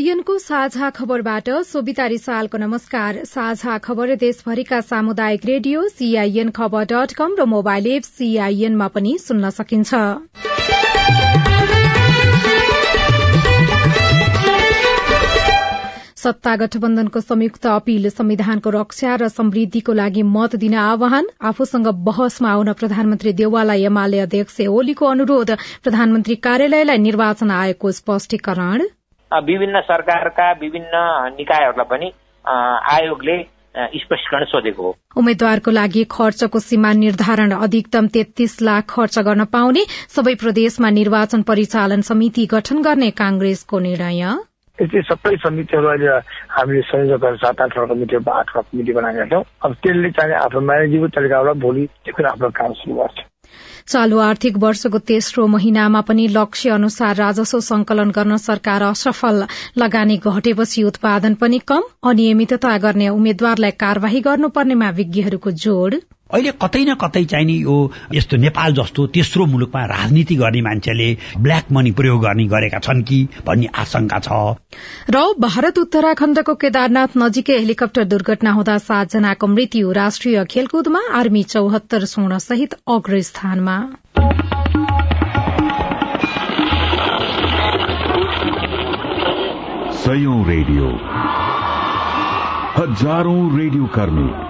सीआईएनको साझा खबरबाट सोभिता रिसालको नमस्कार। साझा खबर देशभरिका सामुदायिक radio C I N Khabar dot com र मोबाइल एप सीआईएनमा पनि सुन्न सकिन्छ। सत्ता गठबन्धनको संयुक्त अपील संविधानको रक्षा र समृद्धिको लागि मत दिन आह्वान आफूसँग बहसमा आउन प्रधानमन्त्री देवाललाई एमाले अध्यक्ष ओलीको अनुरोध प्रधानमन्त्री कार्यालयलाई निर्वाचन आयोगको स्पष्टीकरण। विभिन्न सरकारका विभिन्न निकायहरूलाई पनि आयोगले स्पष्टीकरण सोधेको हो। उम्मेद्वारको लागि खर्चको सीमा निर्धारण अधिकतम तेत्तीस लाख खर्च गर्न पाउने सबै प्रदेशमा निर्वाचन परिचालन समिति गठन गर्ने कांग्रेसको निर्णय। यति सबै समितिहरू अहिले हामीले संयोजक गरेर सात आठवटा कमिटी आठवटा कमिटी बनाएका छौँ। अब त्यसले चाहिँ आफ्नो म्यानेजिबल तरिकाबाट भोलिदेखि आफ्नो काम सुरु गर्छ। चालू आर्थिक वर्षको तेस्रो महिनामा पनि लक्ष्य अनुसार राजस्व संकलन गर्न सरकार असफल। लगानी घटेपछि उत्पादन पनि कम अनियमितता गर्ने उम्मेद्वारलाई कार्यवाही गर्नुपर्नेमा विज्ञहरूको जोड़। अहिले कतै न कतै चाहिँ नि यो यस्तो नेपाल जस्तो तेस्रो मुलुकमा राजनीति गर्ने मान्छेले ब्ल्याक मनी प्रयोग गर्ने गरेका छन् कि भन्ने आशंका छ। र भारत उत्तराखण्डको केदारनाथ नजिकै हेलिकप्टर दुर्घटना हुँदा सातजनाको मृत्यु राष्ट्रिय खेलकुदमा आर्मी चौहत्तर स्वर्ण सहित अग्र स्थानमा रेडियो। हजारौं रेडियो कर्मी।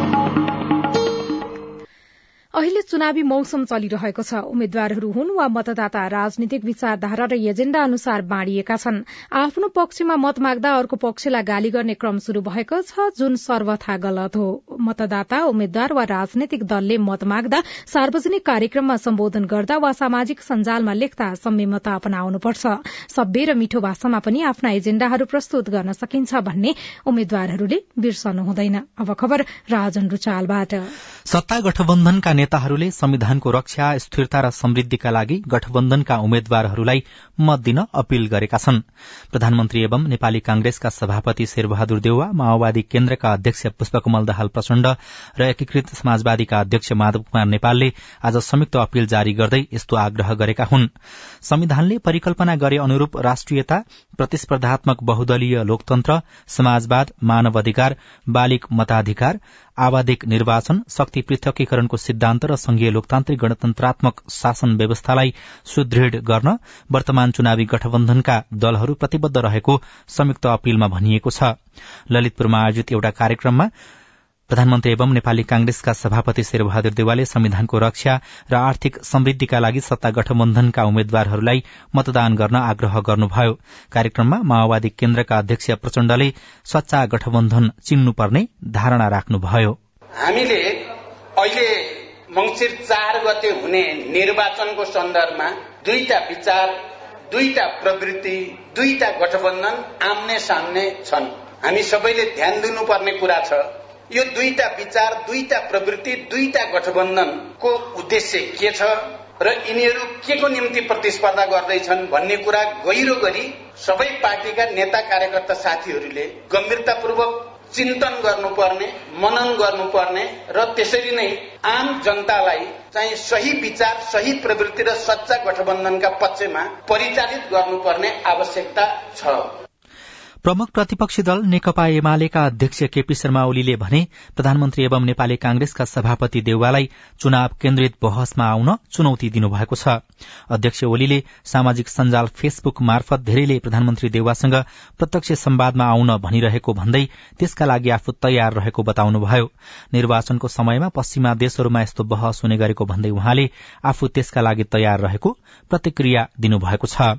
अहिले चुनावी मौसम चलिरहेको छ। उम्मेद्वारहरू हुन् वा मतदाता राजनीतिक विचारधारा र एजेण्डा अनुसार बाँडिएका छन्। आफ्नो पक्षमा मत माग्दा अर्को पक्षलाई गाली गर्ने क्रम शुरू भएको छ। जुन सर्वथा गलत हो। मतदाता उम्मेद्वार वा राजनैतिक दलले मत माग्दा सार्वजनिक कार्यक्रममा सम्बोधन गर्दा वा सामाजिक सञ्जालमा लेख्दा संयमता अपनाउनुपर्छ। सभ्य र मिठो भाषामा पनि आफ्ना एजेण्डाहरू प्रस्तुत गर्न सकिन्छ भन्ने उम्मेद्वारहरूले बिर्सनु हुँदैन। नेताहरूले संविधानको रक्षा स्थिरता र समृद्धिका लागि गठबन्धनका उम्मेद्वारहरूलाई मत दिन अपील गरेका छन्। प्रधानमन्त्री एवं नेपाली कांग्रेसका सभापति शेरबहादुर देउवा माओवादी केन्द्रका अध्यक्ष पुष्पकमल दाहाल प्रचण्ड र एकीकृत समाजवादीका अध्यक्ष माधव कुमार नेपालले आज संयुक्त अपील जारी गर्दै यस्तो आग्रह गरेका हुन्। संविधानले परिकल्पना गरे अनुरूप राष्ट्रियता प्रतिस्पर्धात्मक बहुदलीय लोकतन्त्र समाजवाद मानव अधिकार बालिक मताधिकार आवधिक निर्वाचन शक्ति पृथकीकरणको सिद्धान्त र संघीय लोकतान्त्रिक गणतन्त्रात्मक शासन व्यवस्थालाई सुदृढ़ गर्न वर्तमान चुनावी गठबन्धनका दलहरू प्रतिबद्ध रहेको संयुक्त अपीलमा भनिएको छ। ललितपुरमा आयोजित एउटा कार्यक्रममा प्रधानमन्त्री एवं नेपाली कांग्रेसका सभापति शेरबहादुर देवालले संविधानको रक्षा र आर्थिक समृद्धिका लागि सत्ता गठबन्धनका उम्मेद्वारहरूलाई मतदान गर्न आग्रह गर्नुभयो। कार्यक्रममा माओवादी केन्द्रका अध्यक्ष प्रचण्डले सच्चा गठबन्धन चिन्नुपर्ने धारणा राख्नुभयो। हामीले अहिले मंगिर चार गते हुने निर्वाचनको सन्दर्भमा दुईटा विचार दुईटा प्रवृत्ति दुईटा गठबन्धन आम्ने सामने छन्। हामी सबैले ध्यान दिनुपर्ने कुरा छ। यो दुईटा विचार दुईटा प्रवृत्ति दुईटा गठबन्धनको उद्देश्य के छ र यिनीहरू के को निम्ति प्रतिस्पर्धा गर्दैछन् भन्ने कुरा गहिरो गरी सबै पार्टीका नेता कार्यकर्ता साथीहरूले गम्भीरतापूर्वक चिन्तन गर्नुपर्ने मनन गर्नुपर्ने र त्यसरी नै आम जनतालाई चाहिँ सही विचार सही प्रवृत्ति र सच्चा गठबन्धनका पक्षमा परिचालित गर्नुपर्ने आवश्यकता छ। प्रमुख प्रतिपक्षी दल नेकपा एमालेका अध्यक्ष केपी शर्मा ओलीले भने प्रधानमन्त्री एवं नेपाली कांग्रेसका सभापति देउवालाई चुनाव केन्द्रित बहसमा आउन चुनौती दिनुभएको छ। अध्यक्ष ओलीले सामाजिक सञ्जाल फेसबुक मार्फत धेरैले प्रधानमन्त्री देउवासँग प्रत्यक्ष संवादमा आउन भनिरहेको भन्दै त्यसका लागि आफू तयार रहेको बताउनुभयो। निर्वाचनको समयमा पश्चिमा देशहरूमा यस्तो बहस हुने गरेको भन्दै उहाँले आफू त्यसका लागि तयार रहेको प्रतिक्रिया दिनुभएको छ।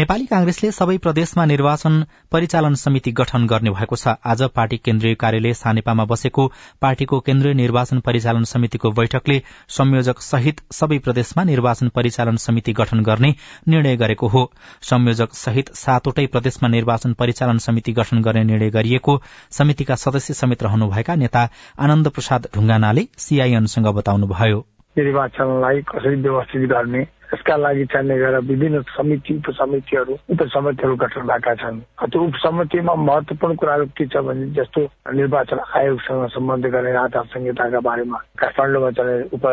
नेपाली कांग्रेसले सबै प्रदेशमा निर्वाचन परिचालन समिति गठन गर्ने भएको छ। आज पार्टी केन्द्रीय कार्यालय सानेपामा बसेको पार्टीको केन्द्रीय निर्वाचन परिचालन समितिको बैठकले संयोजक सहित सबै प्रदेशमा निर्वाचन परिचालन समिति गठन गर्ने निर्णय गरेको हो। संयोजक सहित सातवटै प्रदेशमा निर्वाचन परिचालन समिति गठन गर्ने निर्णय गरिएको समितिका सदस्य समेत रहनुभएका नेता आनन्द प्रसाद ढुंगानाले सीआईएनसँग बताउनुभयो। निर्वाचनलाई कसरी व्यवस्थित गर्ने यसका लागि चाहिने गरेर विभिन्न समिति उपसमितिहरू उपसमितिहरू गठन भएका छन्। त्यो उपसमितिमा महत्वपूर्ण कुराहरू के छ भने जस्तो निर्वाचन आयोगसँग सम्बन्ध गर्ने आधार संहिताका बारेमा काठमाडौँमा चल्ने उप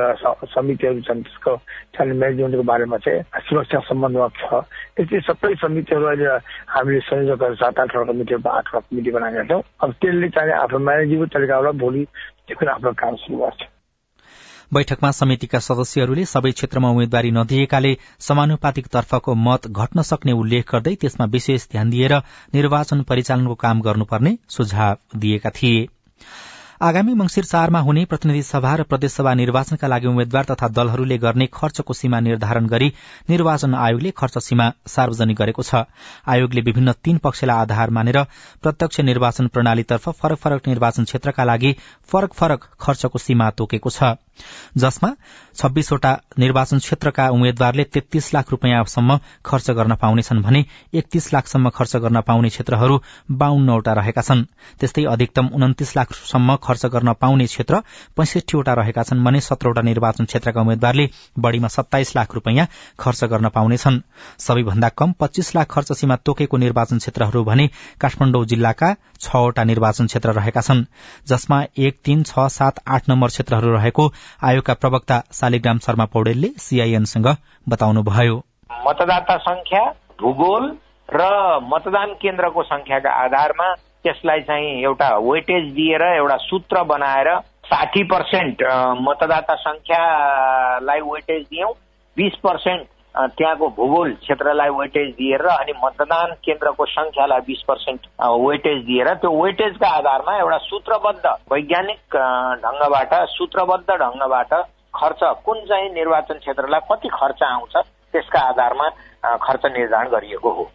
समितिहरू छन् त्यसको चाहिने म्यानेजमेन्टको बारेमा चाहिँ सुरक्षा सम्बन्धमा छ। यस्तै सबै समितिहरू अहिले हामीले संयोजक सात आठवटा कमिटी आठवटा कमिटी बनाएका छौँ। अब त्यसले चाहिँ आफ्नो म्यानेजेबल तरिकाबाट भोलि त्यो आफ्नो काम सुरु गर्छ। बैठकमा समितिका सदस्यहरूले सबै क्षेत्रमा उम्मेद्वारी नदिएकाले समानुपातिक तर्फको मत घट्न सक्ने उल्लेख गर्दै त्यसमा विशेष ध्यान दिएर निर्वाचन परिचालनको काम गर्नुपर्ने सुझाव दिएका थिए। आगामी मंगिर चारमा हुने प्रतिनिधि सभा र प्रदेशसभा निर्वाचनका लागि उम्मेद्वार तथा दलहरूले गर्ने खर्चको सीमा निर्धारण गरी निर्वाचन आयोगले खर्च सीमा सार्वजनिक गरेको छ। आयोगले विभिन्न तीन पक्षलाई आधार मानेर प्रत्यक्ष निर्वाचन प्रणालीतर्फ फरक फरक निर्वाचन क्षेत्रका लागि फरक फरक खर्चको सीमा तोकेको छ। जसमा छब्बीसवटा निर्वाचन क्षेत्रका उम्मेद्वारले तेत्तीस लाख रूपियाँसम्म खर्च गर्न पाउनेछन् भने एकतीस लाखसम्म खर्च गर्न पाउने क्षेत्रहरू बाहन्नवटा रहेका छन्। त्यस्तै अधिकतम उन्तिस लाखसम्म खर्च गर्न पाउने क्षेत्र पैंसठीवटा रहेका छन् भने सत्रवटा निर्वाचन क्षेत्रका उम्मेद्वारले बढ़ीमा सत्ताइस लाख रूपियाँ खर्च गर्न पाउनेछन्। सबैभन्दा कम पच्चीस लाख खर्च सीमा तोकेको निर्वाचन क्षेत्रहरू भने काठमाडौँ जिल्लाका छवटा निर्वाचन क्षेत्र रहेका छन् जसमा एक तीन छ सात आठ नम्बर क्षेत्रहरू रहेको आयोगका प्रवक्ता शालिग्राम शर्मा पौडेलले सीआईएनसँग बताउनुभयो। मतदाता संख्या भूगोल र मतदान केन्द्रको संख्याका आधारमा त्यसलाई चाहिँ एउटा वेटेज दिएर एउटा सूत्र बनाएर साठी पर्सेन्ट मतदाता संख्यालाई वेटेज दियौं बिस पर्सेन्ट त्यहाँको भूगोल क्षेत्रलाई वेटेज दिएर अनि मतदान केन्द्रको संख्यालाई बिस पर्सेन्ट वेटेज दिएर त्यो वेटेजका आधारमा एउटा सूत्रबद्ध वैज्ञानिक ढङ्गबाट सूत्रबद्ध ढङ्गबाट खर्च कुन चाहिँ निर्वाचन क्षेत्रलाई कति खर्च आउँछ त्यसका आधारमा खर्च निर्धारण गरिएको हो।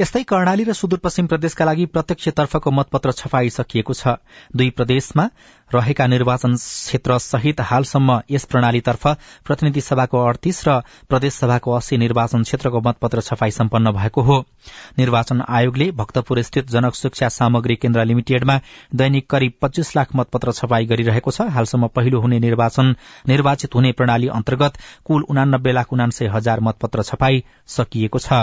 यस्तै कर्णाली र सुदूरपश्चिम प्रदेशका लागि प्रत्यक्षतर्फको मतपत्र छपाइसकिएको छ। दुई प्रदेशमा रहेका निर्वाचन क्षेत्र सहित हालसम्म यस प्रणालीतर्फ प्रतिनिधि सभाको अडतीस र प्रदेश सभाको अस्सी निर्वाचन क्षेत्रको मतपत्र छपाई सम्पन्न भएको हो। निर्वाचन आयोगले भक्तपुर स्थित जनक शिक्षा सामग्री केन्द्र लिमिटेडमा दैनिक करिब पच्चीस लाख मतपत्र छपाई गरिरहेको छ। हालसम्म पहिलो हुने निर्वाचन निर्वाचित हुने प्रणाली अन्तर्गत कुल उनानब्बे लाख उनान्सय हजार मतपत्र छपाई सकिएको छ।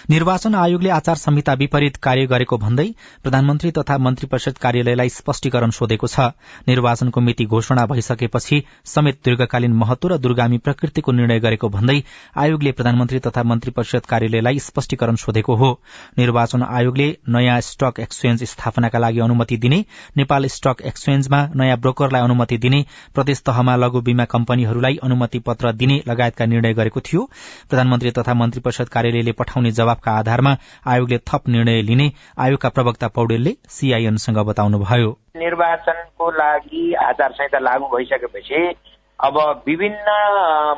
निर्वाचन आयोगले आचार संहिता विपरीत कार्य गरेको भन्दै प्रधानमन्त्री तथा मन्त्री परिषद कार्यालयलाई स्पष्टीकरण सोधेको छ। निर्वाचनको मिति घोषणा भइसकेपछि समेत दीर्घकालीन महत्व र दूरगामी प्रकृतिको निर्णय गरेको भन्दै आयोगले प्रधानमन्त्री तथा मन्त्री परिषद कार्यालयलाई स्पष्टीकरण सोधेको हो। निर्वाचन आयोगले नयाँ स्टक एक्सचेन्ज स्थापनाका लागि अनुमति दिने नेपाल स्टक एक्सचेन्जमा नयाँ ब्रोकरलाई अनुमति दिने प्रदेश तहमा लघु बीमा कम्पनीहरूलाई अनुमति पत्र दिने लगायतका निर्णय गरेको थियो। प्रधानमन्त्री तथा मन्त्री परिषद कार्यालयले पठाउने जवाबका आधारमा आयोगले थप निर्णय लिने आयोगका प्रवक्ता पौडेलले सीआईएनसँग बताउनुभयो। निर्वाचनको लागि आचार संहिता लागू भइसकेपछि अब विभिन्न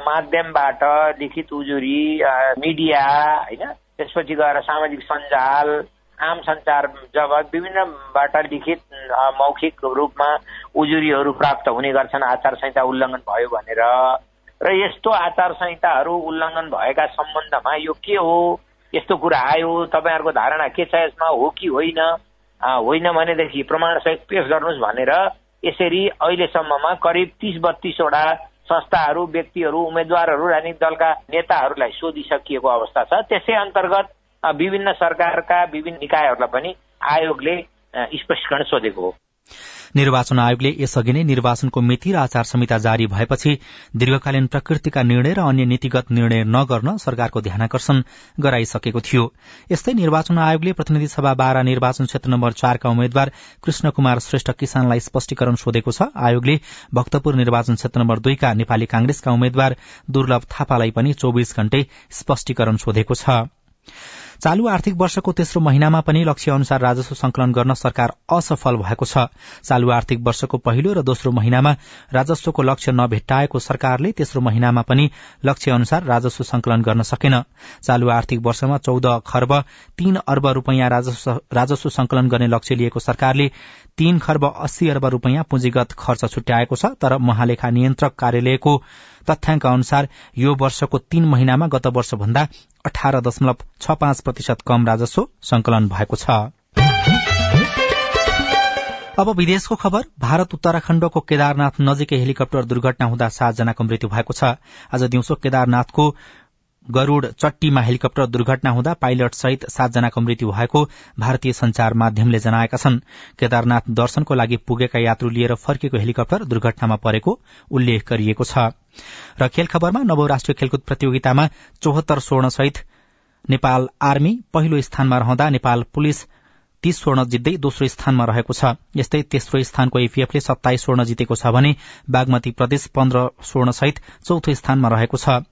माध्यमबाट लिखित उजुरी मिडिया होइन त्यसपछि गएर सामाजिक सञ्जाल आम सञ्चार जब विभिन्नबाट लिखित मौखिक रूपमा उजुरीहरू प्राप्त हुने गर्छन् आचार संहिता उल्लङ्घन भयो भनेर। र यस्तो आचार संहिताहरू उल्लङ्घन भएका सम्बन्धमा यो के हो? यस्तो कुरा आयो तपाईँहरूको धारणा के छ यसमा? हो कि होइन? होइन भनेदेखि प्रमाण सहित पेश गर्नुहोस् भनेर यसरी अहिलेसम्ममा करिब तिस बत्तीसवटा संस्थाहरू व्यक्तिहरू उम्मेद्वारहरू राजनीतिक दलका नेताहरूलाई सोधिसकिएको अवस्था छ। त्यसै अन्तर्गत विभिन्न सरकारका विभिन्न निकायहरूलाई पनि आयोगले स्पष्टीकरण सोधेको हो। निर्वाचन आयोगले यसअघि नै निर्वाचनको मिति र आचार संहिता जारी भएपछि दीर्घकालीन प्रकृतिका निर्णय र अन्य नीतिगत निर्णय नगर्न सरकारको ध्यानकर्षण गराइसकेको थियो। यस्तै निर्वाचन आयोगले प्रतिनिधि सभा बाह्र निर्वाचन क्षेत्र नम्बर चारका उम्मेद्वार कृष्ण कुमार श्रेष्ठ किसानलाई स्पष्टीकरण सोधेको छ। आयोगले भक्तपुर निर्वाचन क्षेत्र नम्बर दुईका नेपाली कांग्रेसका उम्मेद्वार दुर्लभ थापालाई पनि चौविस घण्टे स्पष्टीकरण सोधेको छ। चालू आर्थिक वर्षको तेस्रो महिनामा पनि लक्ष्य अनुसार राजस्व संकलन गर्न सरकार असफल भएको छ। चालू आर्थिक वर्षको पहिलो र दोस्रो महिनामा राजस्वको लक्ष्य नभेट्टाएको सरकारले तेस्रो महिनामा पनि लक्ष्य अनुसार राजस्व संकलन गर्न सकेन। चालू आर्थिक वर्षमा चौध खर्ब तीन अर्ब रूपियाँ राजस्व संकलन गर्ने लक्ष्य लिएको सरकारले तीन खर्ब अस्सी अर्ब रूपियाँ पुँजीगत खर्च छुट्याएको छ तर महालेखा नियन्त्रक कार्यालयको तथ्याङ्क अनुसार यो वर्षको तीन महिनामा गत वर्ष भन्दा अठार दशमलव छ पाँच प्रतिशत कम राजस्व संकलन भएको छ। अब विदेशको खबर। भारत उत्तराखण्डको केदारनाथ नजिकै हेलिकप्टर दुर्घटना हुँदा सातजनाको मृत्यु भएको छ। आज दिउँसो केदारनाथको गरूड चट्टीमा हेलिकप्टर दुर्घटना हुँदा पाइलट सहित सातजनाको मृत्यु भएको भारतीय संचार माध्यमले जनाएका छन्। केदारनाथ दर्शनको लागि पुगेका यात्रु लिएर फर्किएको हेलिकप्टर दुर्घटनामा परेको उल्लेख गरिएको छ। र खेल खबरमा नवौं राष्ट्रिय खेलकुद प्रतियोगितामा चौहत्तर स्वर्ण सहित नेपाल आर्मी पहिलो स्थानमा रहँदा नेपाल पुलिस तीस स्वर्ण जित्दै दोस्रो स्थानमा रहेको छ। यस्तै तेस्रो स्थानको एपीएफले सत्ताइस स्वर्ण जितेको छ भने बागमती प्रदेश पन्ध्र स्वर्ण सहित चौथो स्थानमा रहेको छ।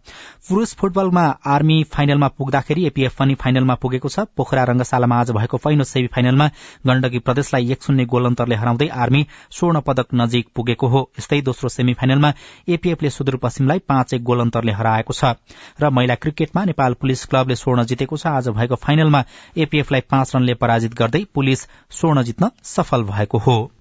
पुरूष फुटबलमा आर्मी फाइनलमा पुग्दाखेरि एपीएफ पनि फाइनलमा पुगेको छ। पोखरा रंगशालामा आज भएको पहिलो सेमी फाइनलमा गण्डकी प्रदेशलाई एक शून्य गोल अन्तरले हराउँदै आर्मी स्वर्ण पदक नजिक पुगेको हो। यस्तै दोस्रो सेमी फाइनलमा एपीएफले सुदूरपश्चिमलाई पाँच एक गोल अन्तरले हराएको छ र महिला क्रिकेटमा नेपाल पुलिस क्लबले स्वर्ण जितेको छ। आज भएको फाइनलमा एपीएफलाई पाँच रनले पराजित गर्दै पुलिस स्वर्ण जित्न सफल भएको हो।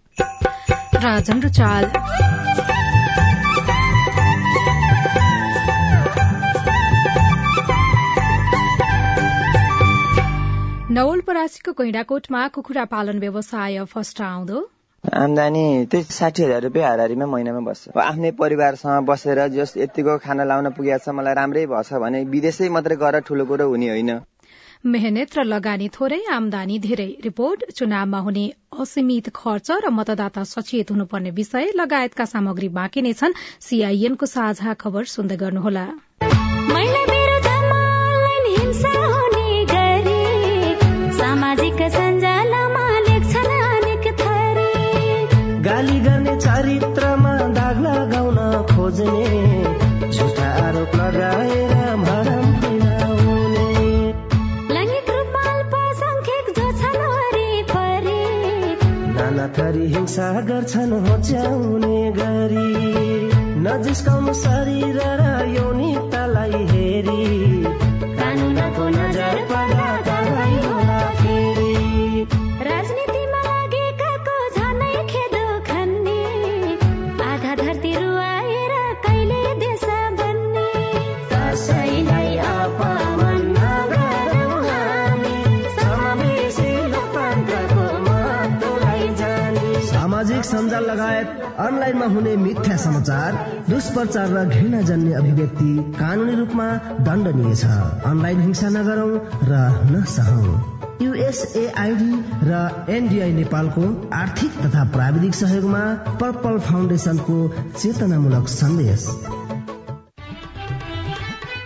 नवलपरासीको गैंडाकोटमा कुखुरा पालन व्यवसाय फस्ट आउँदो। आमदानी त्यही साठी हजार रुपियाँ हारिमा महिनामा बस्छ। आफ्नै परिवारसँग बसेर जस यतिको खाना लाउन पुगेको छ मलाई राम्रै भएछ भने विदेशै मात्रै गएर ठुलो कुरो हुने होइन। मेहनत र लगानी थोरै आमदानी धेरै। रिपोर्ट चुनावमा हुने असीमित खर्च र मतदाता सचेत हुनुपर्ने विषय लगायतका सामग्री बाँकी नै छन्। सीआईएनको साझा खबर सुन्दै गर्नुहोला। गाली गर्ने चरित्रमा दाग लगाउन खोज्ने हिंसा गर्छन् होच्याउने गरी नजिस्काउनु शरीर लगायत अनलाइनमा हुने मिथ्या समाचार दुष्प्रचार र घृणा जन्य अभिव्यक्ति कानूनी रूपमा दण्डनीय छ। अनलाइन हिंसा नगरौं र नसहौं। युएसएआईडी र एनडीआई नेपालको आर्थिक तथा प्राविधिक सहयोगमा पर्पल फाउन्डेशनको चेतनामूलक सन्देश।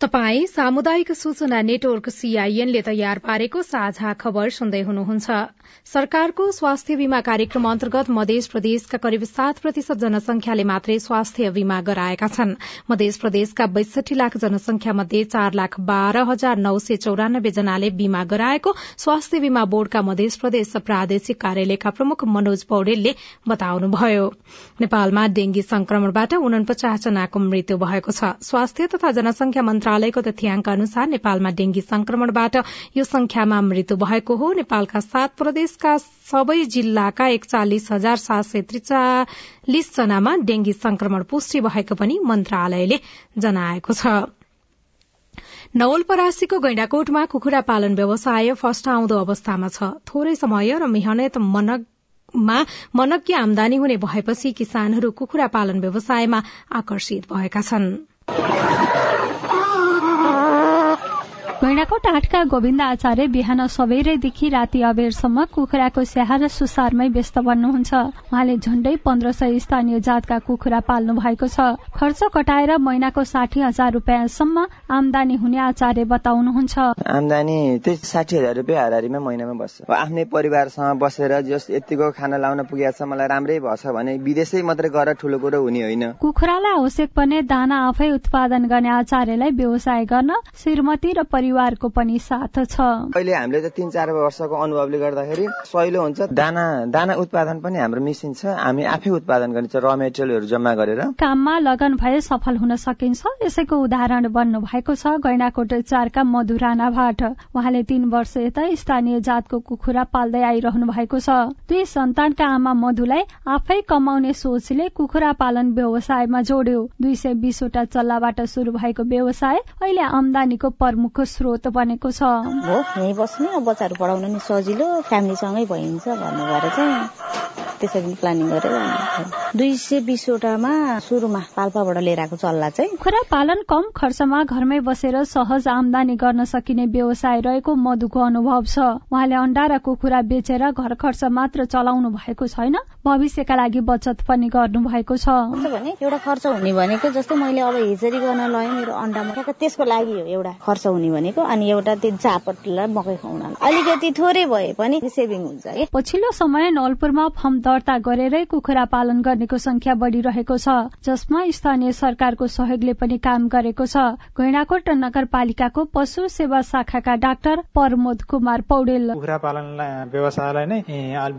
तपाई सामुदायिक सूचना नेटवर्क सीआईएनले तयार पारेको साझा खबर सुन्दै हुनुहुन्छ। सरकारको स्वास्थ्य बीमा कार्यक्रम अन्तर्गत मध्य प्रदेशका करिब सात प्रतिशत जनसंख्याले मात्रै स्वास्थ्य बीमा गराएका छन्। मध्य प्रदेशका बैसठी लाख जनसंख्या मध्ये चार लाख बाह्र हजार नौ सय चौरानब्बे जनाले बीमा गराएको स्वास्थ्य बीमा बोर्डका मध्य प्रदेश प्रादेशिक कार्यालयका प्रमुख मनोज पौडेलले बताउनुभयो। नेपालमा डेंगी संक्रमणबाट उनपचास जनाको मृत्यु भएको छ। स्वास्थ्य तथा जनसंख्या मन्त्रालयको तथ्याङ्क अनुसार नेपालमा डेंगी संक्रमणबाट यो संख्यामा मृत्यु भएको हो। नेपालका सात प्रदेश प्रदेशका सबै जिल्लाका एकचालिस हजार सात सय त्रिचालिस जनामा डेंगी संक्रमण पुष्टि भएको पनि मन्त्रालयले जनाएको छ। नवलपरासीको गैंडाकोटमा कुखुरा पालन व्यवसाय फस्ट आउँदो अवस्थामा छ। थोरै समय र मेहनत मा मनज्ञ आमदानी हुने भएपछि किसानहरू कुखुरा पालन व्यवसायमा आकर्षित भएका छन्। हेटौँडा आठका गोविन्द आचार्य बिहान सबेरैदेखि राति अबेरसम्म कुखुराको स्याहार सुसारमै व्यस्त बन्नुहुन्छ। उहाँले झण्डै पन्ध्र सय स्थानीय जातका कुखुरा पाल्नु भएको छ। खर्च कटाएर महिनाको साठी हजार रुपियाँसम्म आमदानी हुने आचार्य बताउनुहुन्छ। आमदानी त्यही साठी हजार रुपियाँ हारिमा महिनामा बस्छ। आफ्नै परिवारसँग बसेर जस यतिको खाना लाउन पुगेको छ मलाई राम्रै भएछ भने विदेशै मात्रै गएर ठुलो कुरो हुने होइन। कुखुरालाई आवश्यक पर्ने दाना आफै उत्पादन गर्ने आचार्यलाई व्यवसाय गर्न श्रीमती र परिवारको पनि साथ छ। अहिले हामीले त तिन चार वर्षको अनुभवले गर्दाखेरि सहिलो हुन्छ। दाना दाना उत्पादन पनि हाम्रो मिसिन छ। हामी आफै उत्पादन गरिन्छ र मेटेरियलहरू जम्मा गरेर। काममा लगन भए सफल हुन सकिन्छ। यसैको उदाहरण बन्नु भएको छ गैनाकोट चारका मधु राणाबाट उहाँले तीन वर्ष यता स्थानीय जातको कुखुरा पाल्दै आइरहनु भएको छ। दुई सन्तानका आमा मधुलाई आफै कमाउने सोचले कुखुरा पालन व्यवसायमा जोड्यो। दुई सय बिसवटा चल्लाबाट शुरू भएको व्यवसाय अहिले आमदानीको प्रमुख स्रोत बनेको छ। हो यहीँ बस्ने बच्चाहरू पढाउन नि सजिलो फ्यामिलीसँगै भइन्छ भन्नु भएर चाहिँ त्यसरी प्लानिङ गरेर दुई सय बिसवटामा सुरुमा पाल्पाबाट लिएर आएको चल्ला चाहिँ। कुखुरा पालन कम खर्चमा घरमै बसेर सहज आमदानी गर्न सकिने व्यवसाय रहेको मधुको अनुभव छ। उहाँले अन्डा र कुखुरा बेचेर घर खर्च मात्र चलाउनु भएको छैन भविष्यका लागि बचत पनि गर्नु भएको छ भने एउटा खर्च हुने भनेको जस्तै मैले अब हेजरी गर्न लगाएँ मेरो अन्डामा त्यसको लागि हो एउटा खर्च हुने भनेको। अनि एउटा त्यो चापटलाई मकै खुवाउन अलिकति थोरै भए पनि सेभिङ हुन्छ पछिल्लो समय नलपुरमा फर्म दर्ता गरेरै कुखुरा पालन गर्नेको संख्या बढ़िरहेको छ जसमा स्थानीय सरकारको सहयोगले पनि काम गरेको छ। गैणाकोट नगरपालिकाको पशु सेवा शाखाका डाक्टर प्रमोद कुमार पौडेल। कुखुरा पालन व्यवसायलाई नै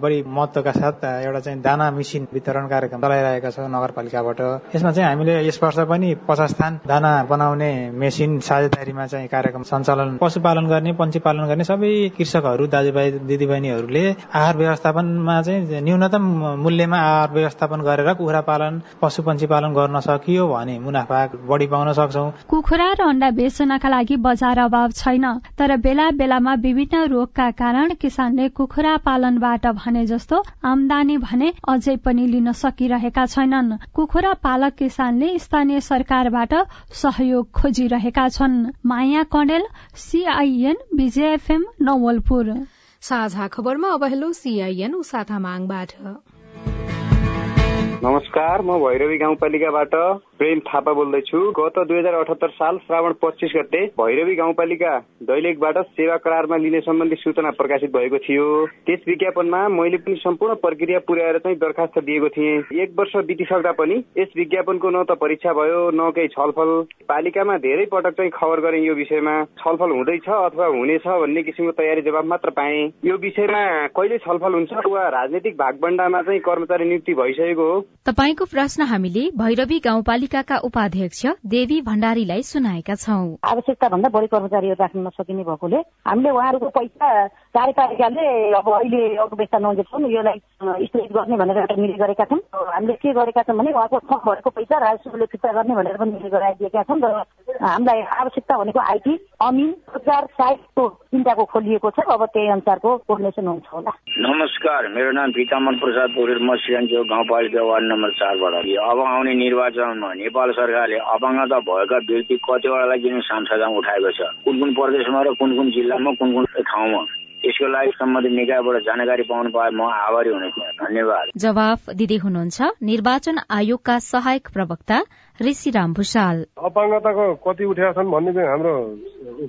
बढी महत्वका साथ एउटा चाहिँ दाना मेसिन वितरण कार्यक्रम चलाइरहेका छ नगरपालिकाबाट। यसमा चाहिँ हामीले यस वर्ष पनि पचास स्थान दाना बनाउने मेसिन साझेदारीमा चाहिँ कार्यक्रम सञ्चालन पशुपालन गर्ने पन्छी पालन गर्ने सबै कृषकहरू दाजुभाइ दिदीबहिनीहरूले आहार व्यवस्थापनमा चाहिँ न्यूनतम मूल्यमा आहार व्यवस्थापन गरेर कुखुरा पालन पशु पन्छी पालन गर्न सकियो भने मुनाफा बढी पाउन सक्छौ। कुखुरा र अण्डा बेच्नका लागि बजार अभाव छैन तर बेला बेलामा विभिन्न रोगका कारण किसानले कुखुरा पालनबाट भने जस्तो आमदानी भने अझै पनि लिन सकिरहेका छैनन्। कुखुरा पालक किसानले स्थानीय सरकारबाट सहयोग खोजिरहेका छन्। माया कणेल सीआईएन विजयएफएम नवलपुर साझा खबरमा अब हेलो सीआईएन उसाथा माङबाट नमस्कार म भैरवी गाउँपालिकाबाट। प्रेम थापा बोल्दैछु गत दुई हजार अठहत्तर साल श्रावण पच्चिस गते भैरवी गाउँपालिका दैलेखबाट सेवा करारमा लिने सम्बन्धी सूचना प्रकाशित भएको थियो त्यस विज्ञापनमा मैले पनि सम्पूर्ण प्रक्रिया पुर्याएर चाहिँ दरखास्त दिएको थिएँ एक वर्ष बितिसक्दा पनि यस विज्ञापनको न त परीक्षा भयो न केही छलफल पालिकामा धेरै पटक चाहिँ खबर गरे यो विषयमा छलफल हुँदैछ अथवा हुनेछ भन्ने किसिमको तयारी जवाब मात्र पाए यो विषयमा कहिले छलफल हुन्छ वा राजनैतिक भागबण्डामा चाहिँ कर्मचारी नियुक्ति भइसकेको हो तपाईँको प्रश्न हामीले भैरवी गाउँपालिकाका उपाध्यक्ष देवी भण्डारीलाई सुनाएका छौं। आवश्यकता भन्दा बढी कर्मचारीहरू राख्न नसकिने भएकोले हामीले उहाँहरूको पैसा कार्यपालिकाले अब अहिले अर्थव्यवस्था नहुँदैछौँ यसलाई स्थगित गर्ने भनेर एउटा निर्णय गरेका छौँ हामीले के गरेका छौँ भने उहाँको थप भएको पैसा राजस्वले फिर्ता गर्ने भनेर पनि निर्णय गराइदिएका छौँ र हामीलाई आवश्यकता भनेको आइटी अमिन रोजगार साइटको तिनटाको खोलिएको छ। अब त्यही अनुसारको कोर्डिनेसन हुन्छ होला। नमस्कार मेरो नाम पितामन प्रसाद पौडेल म सिरान्चो गाउँपालिका वार्ड नम्बर चारबाट। अब आउने निर्वाचनमा नेपाल सरकारले अपाङ्गता भएका व्यक्ति कतिवटालाई किन सांसदमा उठाएको छ। कुन कुन प्रदेशमा र कुन कुन जिल्लामा कुन कुन ठाउँमा। यसको लागि सम्बन्धित निकायबाट जानकारी पाउनु पाए म आभारी हुने थिएँ धन्यवाद। जवाफ दिँदै हुनुहुन्छ निर्वाचन आयोगका सहायक प्रवक्ता ऋषिराम भूषाल अपाङ्गताको कति उठेका छन् भन्ने चाहिँ हाम्रो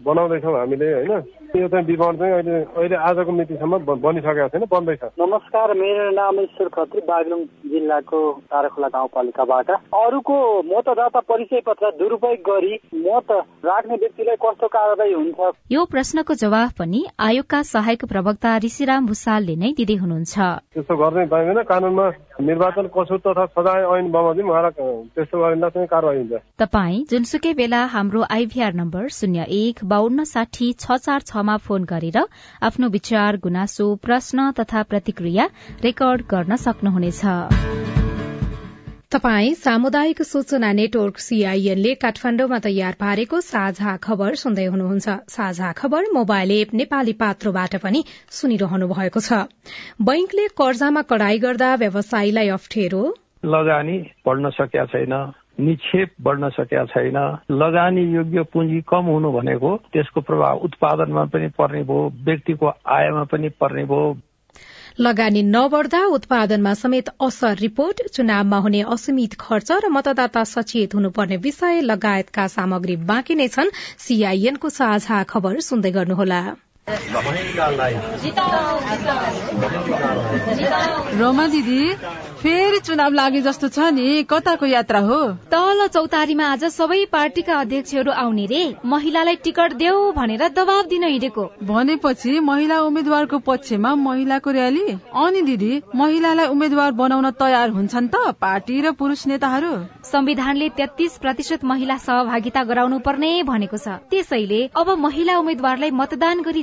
बनाउँदैछौँ हामीले होइन? यो चाहिँ विवरण चाहिँ अहिले अहिले आजको मितिसम्म बनिसकेको छैन बन्दैछ। नमस्कार मेरो नाम ईश्वर खत्री बागलुङ जिल्लाको ताराखोला गाउँपालिकाबाट। अरूको मतदाता परिचय पत्र दुरुपयोग गरी मत राख्ने व्यक्तिलाई कस्तो कारवाही हुन्छ? यो प्रश्नको जवाफ पनि आयोगका सहायक प्रवक्ता ऋषिराम भूषालले नै दिँदै हुनुहुन्छ। त्यस्तो गर्नै पाइँदैन कानूनमा निर्वाचन कसुर तथा सजाय ऐन बमोजिम उहाँलाई त्यस्तो गरिँदा चाहिँ कारवाही हुन्छ। तपाई जुनसुकै बेला हाम्रो आइभीआर नम्बर शून्य एक बान्न साठी छ चार छमा फोन गरेर आफ्नो विचार गुनासो प्रश्न तथा प्रतिक्रिया रेकर्ड गर्न सक्नुहुनेछ। तपाई सामुदायिक सूचना नेटवर्क सीआईएनले काठमाण्डुमा तयार पारेको साझा खबर सुन्दै हुनुहुन्छ। साझा खबर मोबाइल एप नेपाली पात्रोबाट पनि सुनिरहनु भएको छ। बैंकले कर्जामा कडाई गर्दा व्यवसायीलाई अप्ठ्यारो? लगानी बढ्न सकेका छैन निक्षेप बढ्न सकेका छैन। लगानी योग्य पुँजी कम हुनु भनेको त्यसको प्रभाव उत्पादनमा पनि पर्ने भयो व्यक्तिको आयमा पनि पर्ने भयो। लगानी नबढ्दा उत्पादनमा समेत असर रिपोर्ट चुनावमा हुने असीमित खर्च र मतदाता सचेत हुनुपर्ने विषय लगायतका सामग्री बाँकी नै छन्। सीआईएनको साझा खबर सुन्दै गर्नुहोला। रोमा दिदी फेरि चुनाव लागे जस्तो छ नि कताको यात्रा हो? तल चौतारीमा आज सबै पार्टीका अध्यक्षहरू आउने रे। महिलालाई टिकट देऊ भनेर दबाव दिन हिँडेको। भनेपछि महिला उम्मेद्वारको पक्षमा महिलाको र्याली अनि दिदी महिलालाई उम्मेद्वार बनाउन तयार हुन्छन् त पार्टी र पुरुष नेताहरू? संविधानले तेत्तीस प्रतिशत महिला सहभागिता गराउनु पर्ने भनेको छ। त्यसैले अब महिला उम्मेद्वारलाई मतदान गरी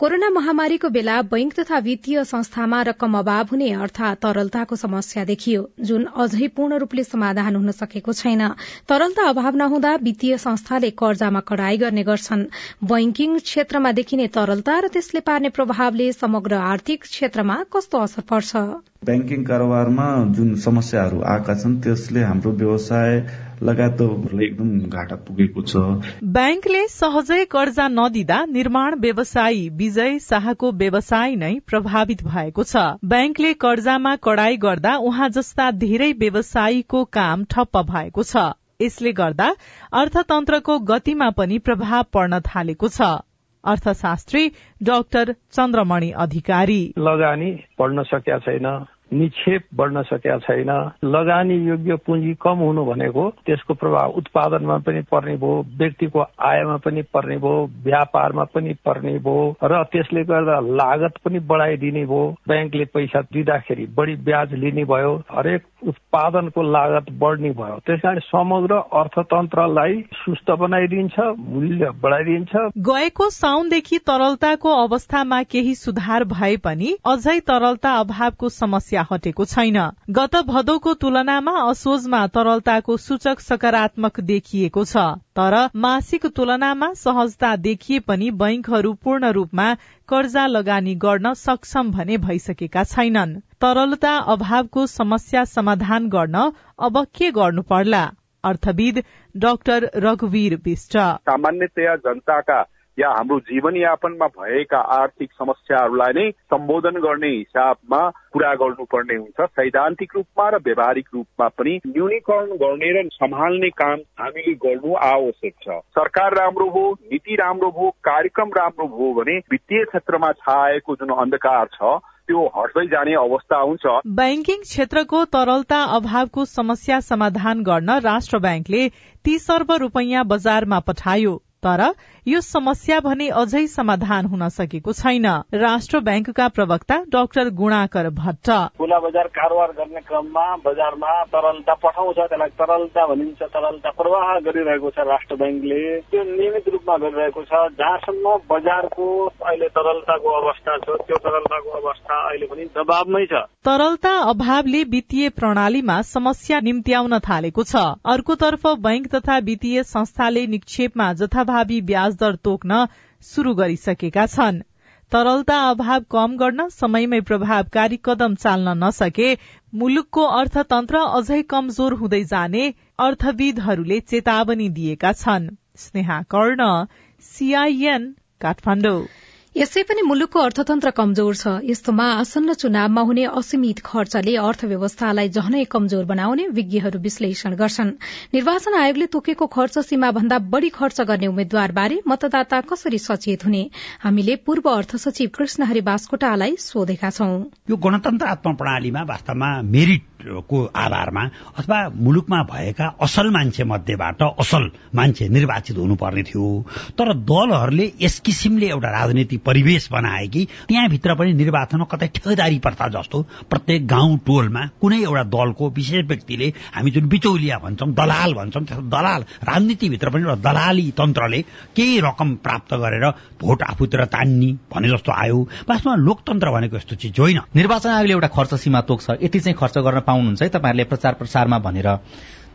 कोरोना महामारीको बेला बैंक तथा वित्तीय संस्थामा रकम अभाव हुने अर्थात तरलताको समस्या देखियो। जुन अझै पूर्ण रूपले समाधान हुन सकेको छैन। तरलता अभाव नहुँदा वित्तीय संस्थाले कर्जामा कड़ाई गर्ने गर्छन्। बैंकिङ क्षेत्रमा देखिने तरलता र त्यसले पार्ने प्रभावले समग्र आर्थिक क्षेत्रमा कस्तो असर पर्छ? ब्याङ्किङ कारोबारमा जुन समस्याहरू आएका छन् त्यसले हाम्रो व्यवसाय लगायतलाई एकदम घाटा पुगेको छ। ब्याङ्कले सहजै कर्जा नदिँदा निर्माण व्यवसायी विजय शाहको व्यवसाय नै प्रभावित भएको छ। ब्याङ्कले कर्जामा कड़ाई गर्दा उहाँ जस्ता धेरै व्यवसायीको काम ठप्प भएको छ। यसले गर्दा अर्थतन्त्रको गतिमा पनि प्रभाव पर्न थालेको छ। अर्थशास्त्री डाक्टर चन्द्रमणि अधिकारी। लगानी बढ्न सकेका छैन। निक्षेप बढ्न सकेका छैन। लगानी योग्य पुँजी कम हुनु भनेको त्यसको प्रभाव उत्पादनमा पनि पर्ने भयो व्यक्तिको आयमा पनि पर्ने भयो व्यापारमा पनि पर्ने भयो र त्यसले गर्दा लागत पनि बढाइदिने भयो। ब्याङ्कले पैसा दिँदाखेरि बढी ब्याज लिने भयो हरेक उत्पादनको लागत बढ्ने भयो। त्यस कारण समग्र अर्थतन्त्रलाई सुस्त बनाइदिन्छ मूल्य बढाइदिन्छ। गएको साउनदेखि तरलताको अवस्थामा केही सुधार भए पनि अझै तरलता अभावको समस्या हटेको छैन। गत भदौको तुलनामा असोजमा तरलताको सूचक सकारात्मक देखिएको छ। तर मासिक तुलनामा सहजता देखिए पनि बैंकहरू पूर्ण रूपमा कर्जा लगानी गर्न सक्षम भने भइसकेका छैनन्। तरलता अभावको समस्या समाधान गर्न अब के गर्नु पर्ला? अर्थविद डाक्टर रघुवीर विष्ट। सामान्यतया जनताका या हाम्रो जीवनयापनमा भएका आर्थिक समस्याहरूलाई नै सम्बोधन गर्ने हिसाबमा पूरा गर्नुपर्ने हुन्छ। सैद्धान्तिक रूपमा र व्यावहारिक रूपमा पनि न्यूनीकरण गर्ने र सम्हाल्ने काम हामीले गर्नु आवश्यक छ। सरकार राम्रो हो नीति राम्रो हो कार्यक्रम राम्रो हो भने वित्तीय क्षेत्रमा छाएको जुन अन्धकार छ त्यो हट्दै जाने अवस्था हुन्छ। ब्याङ्किङ क्षेत्रको तरलता अभावको समस्या समाधान गर्न राष्ट्र ब्याङ्कले तीस अर्ब रूपियाँ बजारमा पठायो। तर यो समस्या भने अझै समाधान हुन सकेको छैन। राष्ट्र ब्याङ्कका प्रवक्ता डाक्टर गुणाकर भट्ट। खुला बजार कारोबार गर्ने क्रममा बजारमा तरलता पठाउँछ त्यसलाई तरलता भनिन्छ तरलता प्रवाह गरिरहेको छ राष्ट्र ब्याङ्कले। त्यो नियमित रूपमा गरिरहेको छ। जहाँसम्म बजारको अहिले तरलताको अवस्था छ त्यो तरलताको अवस्था अहिले पनि दबावमै छ। तरलता अभावले वित्तीय प्रणालीमा समस्या निम्त्याउन थालेको छ। अर्कोतर्फ बैंक तथा वित्तीय संस्थाले निक्षेपमा जथाभावी ब्याज दर तोक्न शुरू गरिसकेका छन्। तरलता अभाव कम गर्न समयमै प्रभावकारी कदम चाल्न नसके मुलुकको अर्थतन्त्र अझै कमजोर हुँदै जाने अर्थविदहरूले चेतावनी दिएका छन्। स्नेहा कर्ण सीआईएन काठमाडौँ। यसै पनि मुलुकको अर्थतन्त्र कमजोर छ। यस्तोमा आसन्न चुनावमा हुने असीमित खर्चले अर्थव्यवस्थालाई झनै कमजोर बनाउने विज्ञहरू विश्लेषण गर्छन्। निर्वाचन आयोगले तोकेको खर्च सीमा भन्दा बढ़ी खर्च गर्ने उम्मेद्वारबारे मतदाता कसरी सचेत हुने? हामीले पूर्व अर्थ सचिव कृष्ण हरि बास्कोटालाई सोधेका छौं। यो गणतन्त्रात्मक प्रणालीमा वास्तवमा मेरिट को आधारमा अथवा मुलुकमा भएका असल मान्छे मध्येबाट असल मान्छे निर्वाचित हुनुपर्ने थियो। तर दलहरूले यस किसिमले एउटा राजनीति परिवेश बनाए कि त्यहाँभित्र पनि निर्वाचनमा कतै ठेकेदारी प्रथा जस्तो प्रत्येक गाउँ टोलमा कुनै एउटा दलको विशेष व्यक्तिले हामी जुन बिचौलिया भन्छौँ दलाल भन्छौँ दलाल राजनीतिभित्र पनि एउटा दलाली तन्त्रले केही रकम प्राप्त गरेर भोट आफूतिर तान्ने भने जस्तो आयो। वास्तवमा लोकतन्त्र भनेको यस्तो चिज होइन। निर्वाचन आयोगले एउटा खर्च सीमा तोक्छ यति चाहिँ खर्च गर्न पाउनुहुन्छ है तपाईँहरूले प्रचार प्रसारमा भनेर।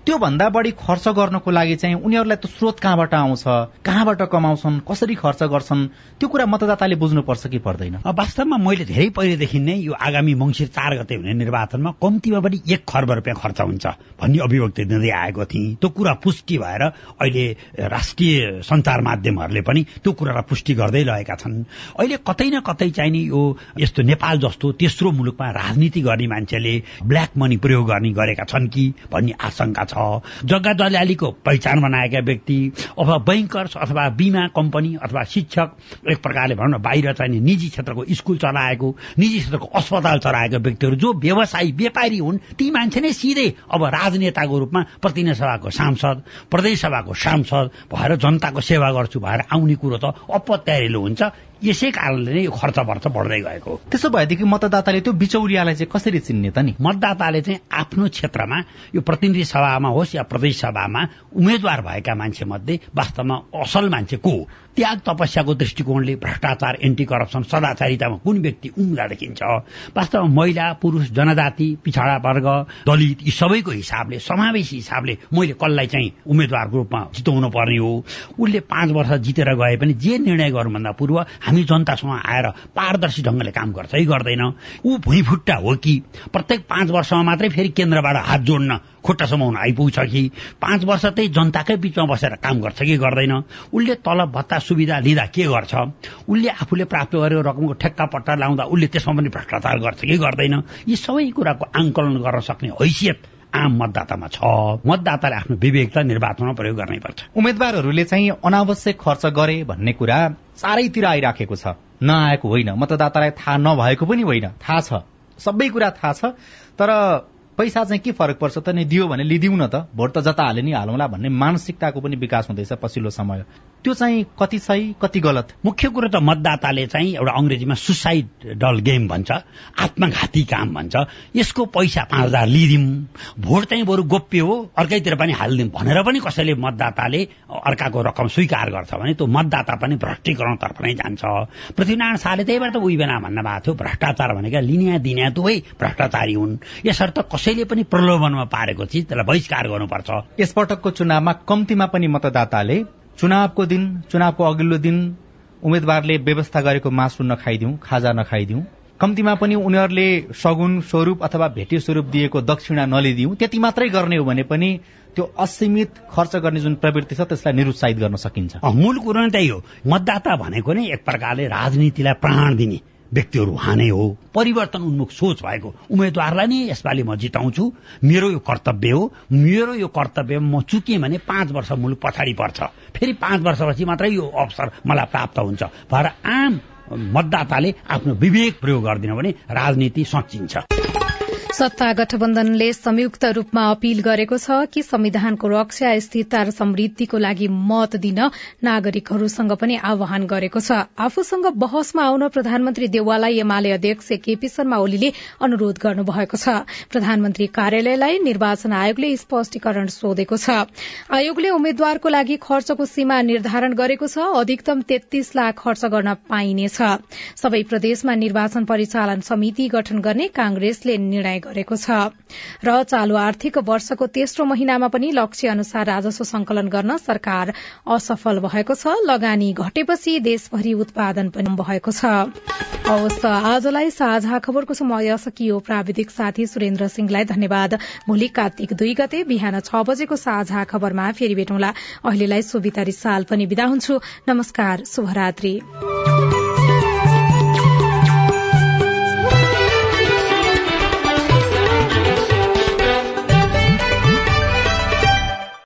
त्योभन्दा बढी खर्च गर्नको लागि चाहिँ उनीहरूलाई त स्रोत कहाँबाट आउँछ? कहाँबाट कमाउँछन्? कसरी खर्च गर्छन्? त्यो कुरा मतदाताले बुझ्नुपर्छ कि पर्दैन। वास्तवमा मैले धेरै पहिलेदेखि नै यो आगामी मङ्सिर चार गते हुने निर्वाचनमा कम्तीमा पनि एक खर्ब रुपियाँ खर्च हुन्छ भन्ने अभिव्यक्ति दिँदै आएको थिएँ। त्यो कुरा पुष्टि भएर अहिले राष्ट्रिय सञ्चार माध्यमहरूले पनि त्यो कुरालाई पुष्टि गर्दै रहेका छन्। अहिले कतै न कतै चाहिँ नि यो यस्तो नेपाल जस्तो तेस्रो मुलुकमा राजनीति गर्ने मान्छेले ब्ल्याक मनी प्रयोग गर्ने गरेका छन् कि भन्ने आशंका छ। जग्गा दलालीको पहिचान बनाएका व्यक्ति अथवा बैंकर्स अथवा बिमा कम्पनी अथवा शिक्षक एक प्रकारले भनौँ न बाहिर चाहिँ निजी क्षेत्रको स्कुल चलाएको निजी क्षेत्रको अस्पताल चलाएका व्यक्तिहरू जो व्यवसायी व्यापारी हुन् ती मान्छे नै सिधै अब राजनेताको रूपमा प्रतिनिधि सभाको सांसद प्रदेश सभाको सांसद भएर जनताको सेवा गर्छु भएर आउने कुरो त अपत्यारिलो हुन्छ। यसै कारणले नै यो खर्च वर्च बढ्दै गएको त्यसो भएदेखि मतदाताले त्यो बिचौलियालाई चाहिँ कसरी चिन्ने त नि? मतदाताले चाहिँ आफ्नो क्षेत्रमा यो प्रतिनिधि सभामा होस् या प्रदेश सभामा उम्मेद्वार भएका मान्छे मध्ये वास्तवमा असल मान्छे को त्याग तपस्याको दृष्टिकोणले भ्रष्टाचार एन्टी करप्सन सदाचारितामा कुन व्यक्ति उम्ला देखिन्छ? वास्तवमा महिला पुरुष जनजाति पिछाडा वर्ग दलित यी सबैको हिसाबले समावेशी हिसाबले मैले कसलाई चाहिँ उम्मेद्वारको रूपमा जिताउनु पर्ने हो? उसले पाँच वर्ष जितेर गए पनि जे निर्णय गर्नुभन्दा पूर्व हामी जनतासँग आएर पारदर्शी ढंगले काम गर्छ है गर्दैन। ऊ भुइँफुट्टा हो कि? प्रत्येक पाँच वर्षमा मात्रै फेरि केन्द्रबाट हात जोड्न खुट्टा समाउन आइपुग्छ कि? पाँच वर्ष त्यही जनताकै बिचमा बसेर काम गर्छ कि गर्दैन? उसले तलब भत्ता सुविधा लिँदा के गर्छ? उसले आफूले प्राप्त गरेको रकमको ठेक्का पट्टा लाउँदा उसले त्यसमा पनि भ्रष्टाचार गर्छ कि गर्दैन? यी सबै कुराको आङ्कलन गर्न सक्ने हैसियत आम मतदातामा छ। मतदाताले आफ्नो विवेकता निर्वाचनमा प्रयोग गर्नै पर्छ। उम्मेद्वारहरूले चाहिँ अनावश्यक खर्च गरे भन्ने कुरा चारैतिर आइराखेको छ। नआएको होइन मतदातालाई थाहा नभएको पनि होइन थाहा छ। सबै कुरा थाहा छ तर पैसा चाहिँ के फरक पर्छ त नि दियो भने लिदिउ न त। भोट त जता हाले नि हालौँला भन्ने मानसिकताको पनि विकास हुँदैछ पछिल्लो समय। त्यो चाहिँ कति सही कति गलत? मुख्य कुरो त मतदाताले चाहिँ एउटा अङ्ग्रेजीमा सुसाइडल गेम भन्छ आत्मघाती काम भन्छ। यसको पैसा पाँच हजार लिदिउँ भोट चाहिँ बरु गोप्य हो अर्कैतिर पनि हालिदिउँ भनेर पनि कसैले मतदाताले अर्काको रकम स्वीकार गर्छ भने त्यो मतदाता पनि भ्रष्टीकरणतर्फ नै जान्छ। पृथ्वीनारायण शाहले त्यहीबाट त उही बेला भन्नु भएको थियो भ्रष्टाचार भनेका लिनिया दिनिया दुवै भ्रष्टाचारी हुन्। यसर्थ कसैले पनि प्रलोभनमा पारेको चिज त्यसलाई बहिष्कार गर्नुपर्छ। यसपटकको चुनावमा कम्तीमा पनि मतदाताले चुनावको दिन चुनावको अघिल्लो दिन उम्मेद्वारले व्यवस्था गरेको मासु नखाइदिउँ खाजा नखाइदिउँ। कम्तीमा पनि उनीहरूले सगुन स्वरूप अथवा भेटी स्वरूप दिएको दक्षिणा नलिदिउँ। त्यति मात्रै गर्ने हो भने पनि त्यो असीमित खर्च गर्ने जुन प्रवृत्ति छ त्यसलाई निरुत्साहित गर्न सकिन्छ। मूल कुरो नै त्यही हो। मतदाता भनेको नै एक प्रकारले राजनीतिलाई प्राण दिने। व्यक्तिहरू उहाँ हो परिवर्तन उन्मुख सोच भएको उम्मेद्वारलाई नै यसपालि म जिताउँछु। मेरो यो कर्तव्य हो मेरो यो कर्तव्य म चुकेँ भने पाँच वर्ष मुलुक पछाडि पर्छ। फेरि पाँच वर्षपछि मात्रै यो अवसर मलाई प्राप्त हुन्छ। भएर आम मतदाताले आफ्नो विवेक प्रयोग गरिदिन भने राजनीति सचिन्छ सत्ता गठबन्धनले संयुक्त रूपमा अपील गरेको छ कि संविधानको रक्षा स्थिरता र समृद्धिको लागि मत दिन नागरिकहरूसँग पनि आह्वान गरेको छ। आफूसँग बहसमा आउन प्रधानमन्त्री देवाललाई एमाले अध्यक्ष केपी शर्मा ओलीले अनुरोध गर्नुभएको छ। प्रधानमन्त्री कार्यालयलाई निर्वाचन आयोगले स्पष्टीकरण सोधेको छ। आयोगले उम्मेद्वारको लागि खर्चको सीमा निर्धारण गरेको छ। अधिकतम तेत्तीस लाख खर्च गर्न पाइनेछ। सबै प्रदेशमा निर्वाचन परिचालन समिति गठन गर्ने कांग्रेसले निर्णय गरेको छ। र चालू आर्थिक वर्षको तेस्रो महिनामा पनि लक्ष्य अनुसार राजस्व संकलन गर्न सरकार असफल भएको छ। लगानी घटेपछि देशभरि उत्पादन पनि भएको छ। आजलाई साझा खबरको समय सकियो। प्राविधिक साथी सुरेन्द्र सिंहलाई धन्यवाद। भोलि कार्तिक दुई गते बिहान छ बजेको साझा खबरमा फेरि भेटौँला। अहिलेलाई सोभिता रिसाल पनि विदा हुन्छु। नमस्कार शुभरात्री।